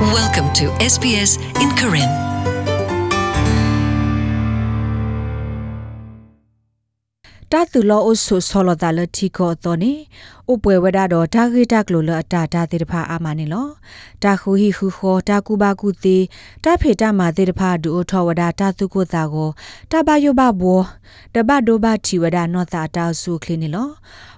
Welcome to SBS in Karen. တာတူလောအဆုဆောလတာလတီကိုတော့နေဥပွဲဝဒတော့တာဂိတကလိုလအတာတာတေတဖာအာမနေလောတာခူဟီခူခောတာကူဘာကူတီတာဖေတာမာတေတဖာဒူအထောဝဒတာသူကိုတာကိုတာဘယောဘဘောတဘဒိုဘတီဝဒနောတာတာဆုခလင်းနေလော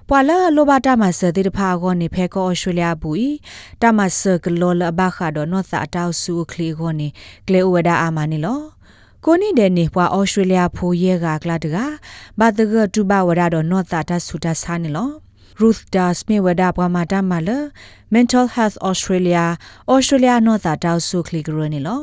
ပွာလာလိုဘာတာမဆတေတဖာကိုနေဖဲကောဩစတြေးလျဘူးတာမဆကလောလဘခါတော့နောတာတာဆုခလီကိုနေကလေဝဒအာမနေလော ကိုနိတဲ့နေပွာဩစတြေးလျဖိုးရဲကကလာတကဘာတကတူဘဝရတော့နော့တာတဆူတဆာနေလော Ruth Das me wada pa mata mala Mental Health Australia Australia no ta taw su kli gro ni lo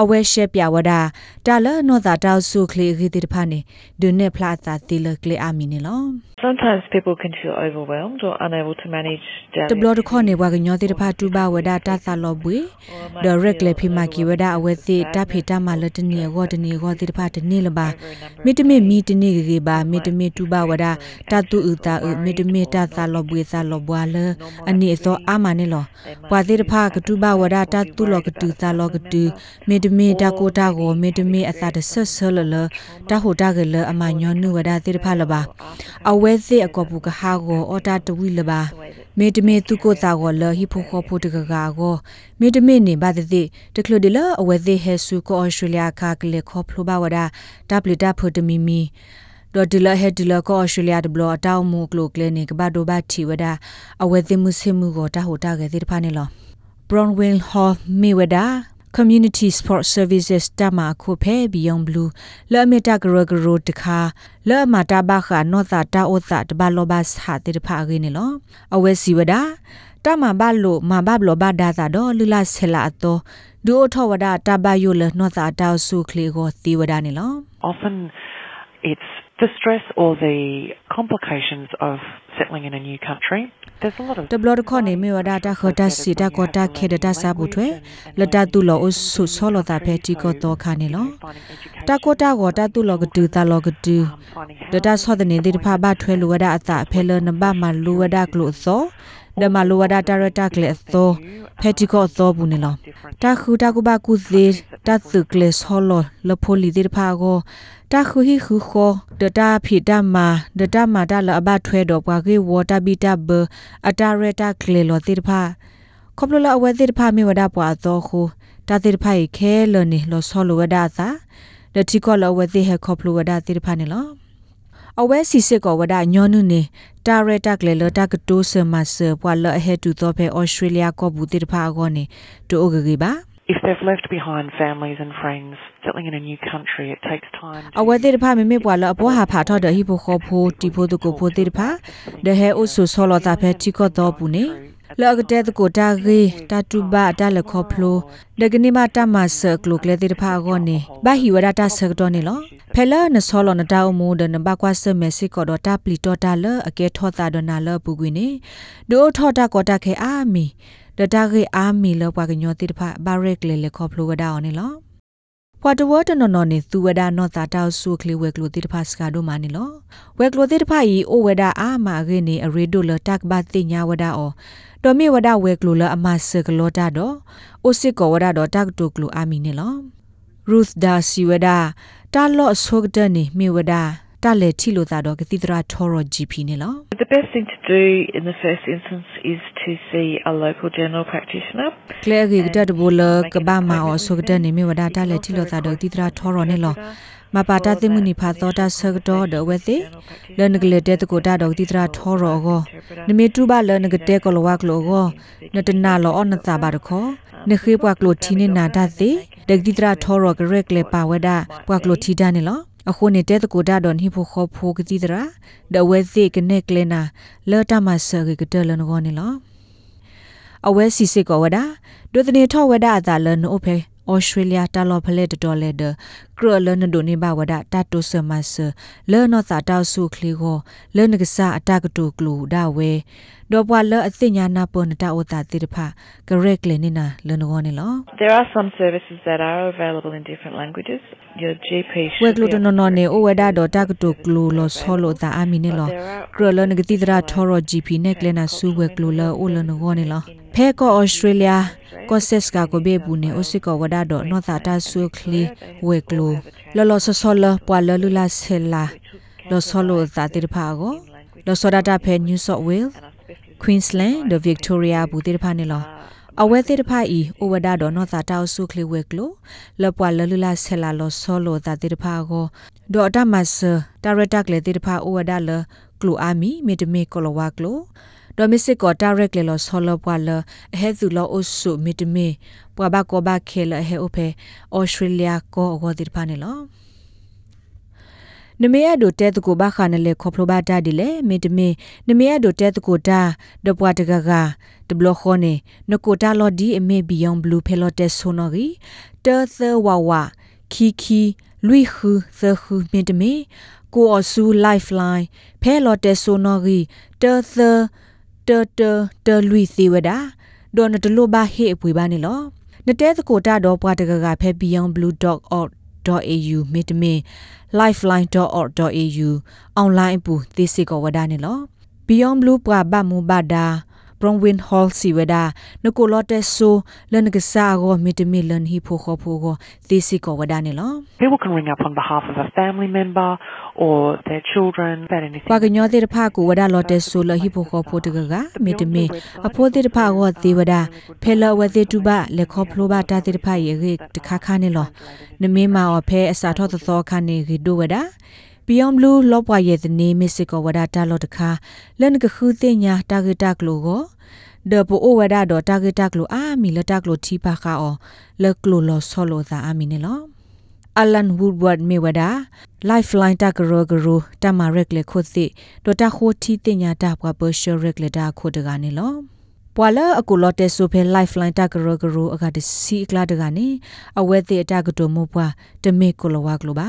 awe she pya wada ta la no ta taw su kli gi ti pha ni du ne phla ta ti le kli a mi ni lo Sometimes people can feel overwhelmed or unable to manage daily တဘလဒခေါနေဝကညောတိတဖာတူပါဝဒတာသလောဘွေ direct လေဖိမကီဝဒအဝဲသိတဖေတမလတနီရောတနီရောတိတဖာတနီလပါမိတမေမီတနီကေပါမိတမေတူပါဝဒတတူဥတာဥမိတမေတသလောဘွေသလောဘွာလအနိသောအာမနေလောဘွာတိတဖာကတူပါဝဒတတူလောကတူသလောကတူမိတမေတကိုတာကိုမိတမေအသာတဆဆလလတဟိုတာကလအမညောနုဝဒတိတဖာလပါအဝဲသိအကောပူကဟာကိုအော်တာတဝီလပါမေတမေသူကိုတာကိုလဟိဖိုခောဖိုတကကာကိုမေတမေနေဘာတိတကလဒီလအဝဲသိဟဲဆူကိုအော်စတြေးလျခါကလေခောဖလိုပါဝဒဒပလီတာဖိုတမီမီ ဒေါ်ဒီလာဟက်ဒီလာကိုအော်စတြေးလျဒဘလအတောက်မူကလိုကလနိကဘဒိုဘတီဝဒအဝဲသိမှုစမှုကိုတာဟိုတာကေတိဖာနေလော Bronwyn Hall Mayweather community sport services တမခုဖဲ beyond blue လဲ့မတာဂရဂရတခါလဲ့မတာဘခနောတာတာဩတာတဘလောဘတ်ဟာတေဖာဂိနေလောအဝဲစီဝဒတမဘလို့မဘဘလောဘဒါတာတော့လူလာဆလာတော့ဒူအထောဝဒတဘယိုလနောတာတောက်စုခလီကိုသီဝဒနေလော often it's the stress or the complications of settling in a new country there's a lot of တဘလခေါနေမေဝဒတာခတာစီတာကောတာခေဒတာစာဘူးထွဲလတတူလောအဆုဆောလတာဖဲတီကောတော့ခါနေလောတာကောတာကောတာတူလောကတူတာလောကတူဒတာဆောဒနေဒီဖာဘထွဲလူဝဒအတာဖဲလနဘမလူဝဒကလို့သောဒမလူဝဒတာရတာကလေသောဖဲတီကောသောဘူးနေလောတာခူတာကုဘကုသေးတာသုကလေဆောလလဖိုလီဒီဖာကို တာခူဟီခူခောဒတာဖီတမာဒတာမာတာလအဘထွဲတော့ပွားကေဝတာဘီတာဘအတာရတာကလေလောတိဖာခေါပလလအဝဲတိဖာမေဝဒပွားသောခုတာတိဖာခဲလနေလောဆောလဝဒသာဒတိကောလဝဲတိဟခေါပလဝဒတိဖာနေလောအဝဲစီစစ်ကောဝဒညောနုနေတာရတာကလေလတာကတိုးဆမဆပွာလအဟဲတူသောဖဲဩစတြေးလျကောဘူးတိဖာကောနေတူအိုဂဂေပါ if they've left behind families and friends settling in a new country it takes time အဝဲတိတဖာမေမေပွာလအပေါ်ဟာဖာထော့ဒဟိဖိုခောဖိုတီဖိုတကိုဖိုတိတဖာဒဟဲအိုဆူဆောလတာဖဲတီကောတော့ဘူးနေလောကတဲ့ကိုတာဂေတာတူဘာတာလခောဖလိုဒဂနိမတာမဆကလုကလေတိတဖာဂောနေဘာဟီဝဒတာဆကတော့နေလောဖဲလာနဆောလနတာအမှုဒနဘကွာဆမေစစ်ကောဒတာပလီတောတာလအကဲထောတာ ဒနာလပူကွေနေဒိုထောတာကောတာခဲအာမီဒတာဂေအာမီလောပွားကညောတိတဖာဘာရက်လေလေခောဖလိုဝဒါအောင်နေလောပွာတဝတ်နော်နော်နေသူဝဒနော်တာတောက်ဆုကလေးဝက်ကလိုတိတဖာစကာဒိုမာနေလောဝက်ကလိုတိတဖာဤအိုဝဒအာမာဂေနေအရေဒိုလတက်ဘတ်တိညာဝဒအောတော်မေဝဒဝက်ကလိုလအမဆကလောတာတော့အိုစစ်ကောဝဒတော့တက်တိုကလိုအာမီနေလော Ruth da siwada ta lo sogda ni miwada ta le thi lo ta do gati tra thoro gp ne lo the best thing to do in the first instance is to see a local general practitioner clear gi gda de bol ka ba ma o sogda ni miwada ta le thi lo ta do gati tra thoro ne lo မပါတာသိမှုနိဖာသောတာဆကတော့ဒဝဲသိလနကလေတဲ့တကိုတာဒေါတိတရာထောရောကိုနမေတူပါလနကတဲ့ကလဝကလောကိုနတနာလောအနသဘာရခောနခေပွားကလိုတီနေနာတသိဒဂတိတရာထောရောကရက်လေပါဝဒပွားကလိုတီတာနေလော အခုနေတဲ့တကိုတာဒွန်ဟိဖို့ခောဖိုကတိတရာဒဝဲသိကနေကလနာလော်တာမဆဂကတလနကောနေလောအဝဲစီစစ်ကောဝဒဒုသနေထောဝဒအသာလနအိုဖေ ဩစတြေးလျတာလော်ဖလက်တော်လေဒကရလနဒိုနေဘဝဒတာတိုဆမဆလဲနောသာတောက်ဆုခလီကိုလဲနကဆာအတကတူကလူဒါဝဲဒေါ်ပွာလအသိညာနာပေါ်နတာဝတာတိတဖကရက်လေနေနာလနကောနေလော there are some services that are available in different languages your gp ဝဲကလူတနော်နော်နေဩဝဒဒေါ်တကတူကလူလောဆောလောတာအမီနေလောကရလနကတိတရာထော်ရ gp နဲ့ကလနာဆူဝဲကလူလောအိုလနကောနေလော ဖဲကောဩစတြေးလျကောဆက်စကာကိုဘေဘူးနေအိုစီကောဝဒါဒနောသာတာဆူခလီဝေကလိုလောလောဆဆောလပွာလလူလာဆဲလာလောဆောလိုသာတိဖာကိုလောဆောဒတာဖဲ New South Wales Queensland ဒ Victoria ဘူးတိဖာနေလောအဝဲတိတဖိုင်ဤအိုဝဒါဒေါ်နောသာတောက်ဆုခလီဝဲကလိုလပွာလလူလာဆဲလာလောဆောလိုတာတိတဖာကိုဒေါ်တာမတ်ဆာတာရတက်လေတိတဖာအိုဝဒါလကလိုအာမီမီတမီကလိုဝါကလို ဒိုမစ်စစ်ကိုတာရက်လေလောဆောလပွာလအဟဲသူလောအုဆုမီတမီပွာဘကောဘခဲလဟဲအိုဖေဩစတြေးလျကိုအဂောတိတဖာနေလောနမေယဒိုတဲတကိုဘာခါနလေခေါပလိုဘာတာဒီလေမေတမေနမေယဒိုတဲတကိုတာဒပွားတကကဒဘလခေါနေနကိုတာလော်ဒီအမေဘီယွန်ဘလူးဖဲလော်တက်ဆိုနော်ဂီတာသဝဝခီခီလွိခူသခူမေတမေကိုအဆူ lifeline ဖဲလော်တက်ဆိုနော်ဂီတာသ တာတာတာလွိသေးဝဒါဒေါ်နတလိုဘာဟေအပွေပါနေလောနတဲတကိုတာတော့ပွားတကကဖဲ beyond blue.org.au မေတမေ lifeline.org.au အွန်လိုင်းပူသိစစ်ကောဝဒနေလော beyond blue ပဘမူဘဒါ Bromwin Hall Siweda Nokolote so len gsa go mitmi len hi pho kho pho go tisi ko wada ne lo People can ring up on behalf of a family member or their children about anything. pa gnyo de pha ko wada lote so lo hi pho kho pho de ga mitmi a pho de pha go te wada phela wa de tu ba le kho phlo ba ta de pha ye ge de kha kha ne lo ne me ma o phe asa tho tho tho kha ne ge do wada Beyond Blue လောပွားရဲ့တနေမစ်စစ်ကောဝဒတာလောတခါလန်ကခုသိညာတာဂက်တာကလိုကိုဒပိုအိုဝဒါဒတာဂက်တာကလိုအာမီလတာကလိုတီပါခါအောလကလိုလောဆောလိုသာအာမီနေလောအလန်ဝူဒ်ဝတ်မေဝဒါ lifeline တကရဂရူတမရက်လေခုသိဒတာခိုတီတင်ညာတာပွားဘရှရက်လေတာခိုတကနေလော ပွာလာအကူလော့တဲဆိုဖဲ lifeline တကရဂရူအခါတစီကလာတကနေအဝဲသေးအတကတုံမပွားတမေကိုလဝကလိုပါ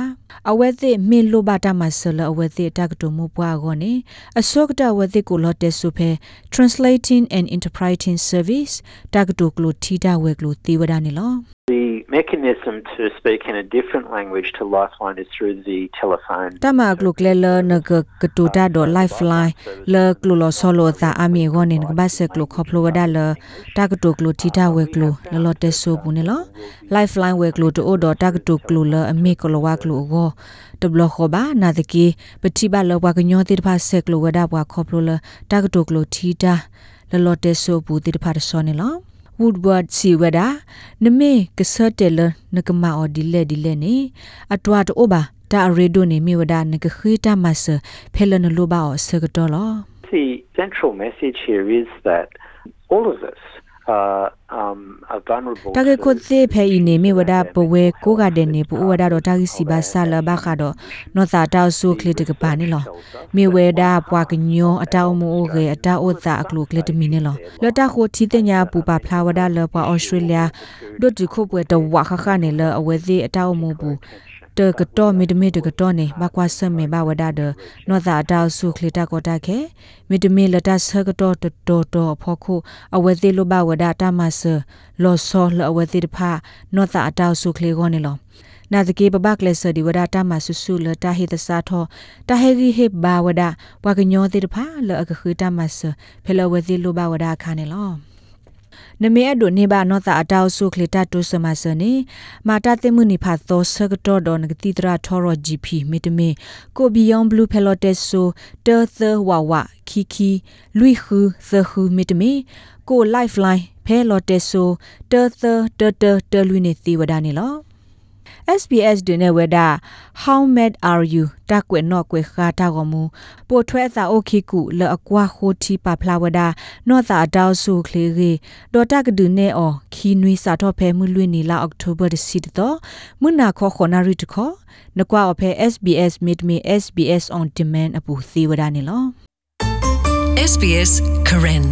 အဝဲသေးမင်းလိုပါတမဆလအဝဲသေးအတကတုံမပွားကောနေအစောကတဝဲသေးကိုလော့တဲဆိုဖဲ translating and interpreting service တကတုကလိုထီတာဝဲကလိုတေဝဒနေလော The mechanism to speak in a different language to Lifeline is through the telephone. တမကလုကလေလနကကတူတာဒ lifeline လကလုလဆောလောတာအမီဂောနေကဘဆကလုခပလိုဝဒါလတကတုကလုတီတာဝဲကလုလလတက်ဆိုဘူးနေလော lifeline ဝဲကလုတိုဒတကတုကလုလအမီကလဝကလုဂောတဘလခောဘာနာတကေပတိဘလဘကညောတိတဖဆက်ကလုဝဒါဘွာခပလိုလတ ကတုကလုတီတာလလတက်ဆိုဘူးတိတဖတ်ဆောနေလော woodward siwada neme kesatel nakama odile dile ne atwa to oba ta redo ne miwada ne khita mas phelan lo ba o sagdolo The central message here is that all of us are, um, are vulnerable တာကေ to ကိုသေဖဲဤနေမိဝဒပဝဲကိုကတဲ့နေပူဝဒတော့တာကိစီပါဆာလဘခါတော့နောသာတောက်ဆုခလစ်တကပါနေလောမိဝဲဒါပွားကညောအတောက်မိုးကေအတောက်ဥသာအကလုကလစ်တမီနေလောလတခိုတီတညာပူပါဖလာဝဒလပွားဩစတြေးလျဒုတ်ဒီခုပွဲတဝခခနေလအဝဲသေးအတောက်မိုးဘူး တကတော့မီတမီတကတော့နေဘကွာဆမေဘဝဒဒနောသာတောက်ဆုခလစ်တကောတခဲမီတမီလတဆကတော့တတော်တော်ဖို့ခုအဝဲသေးလိုဘဝဒတာမဆလောဆောလအဝဲသေးတဖနောသာတောက်ဆုခလီကောနေလောနာတကေပပကလဆဒီဝဒတာမဆူဆူလတာဟိတစာထောတာဟေဂီဟေဘာဝဒဝကညောတိတဖလအကခတာမဆဖဲလဝဲသေးလိုဘဝဒခါနေလော နမေအဒိုနေဘာနောတာအတောက်ဆုခလတာတုစမစနေမာတာတေမှုနိဖာသောဆကတော့ဒွန်ကတိတရာထောရ GP မီတမေကိုဘီယောင်ဘလူးဖဲလော်တက်ဆိုတာသဝဝခီခီလွိခူသခူမီတမေကို lifeline ဖဲလော်တက်ဆိုတာသတတတလွိနေသီဝဒနေလော SBS ဒနေဝဒ How mad are you တကွေနော့ကွေခါတာကမူပိုထွဲသာအိုခိကုလအကွာခိုတီပါဖလာဝဒနော့သာတောက်ဆုခလေရီဒေါ်တကဒုနေအောခီနွီစာတော့ဖဲမှုလွင်နီလာအောက်တိုဘာစီတော့မွနာခောခနာရီတခောနကွာအဖဲ SBS meet me SBS on demand အပူသီဝဒနေလော SBS Karen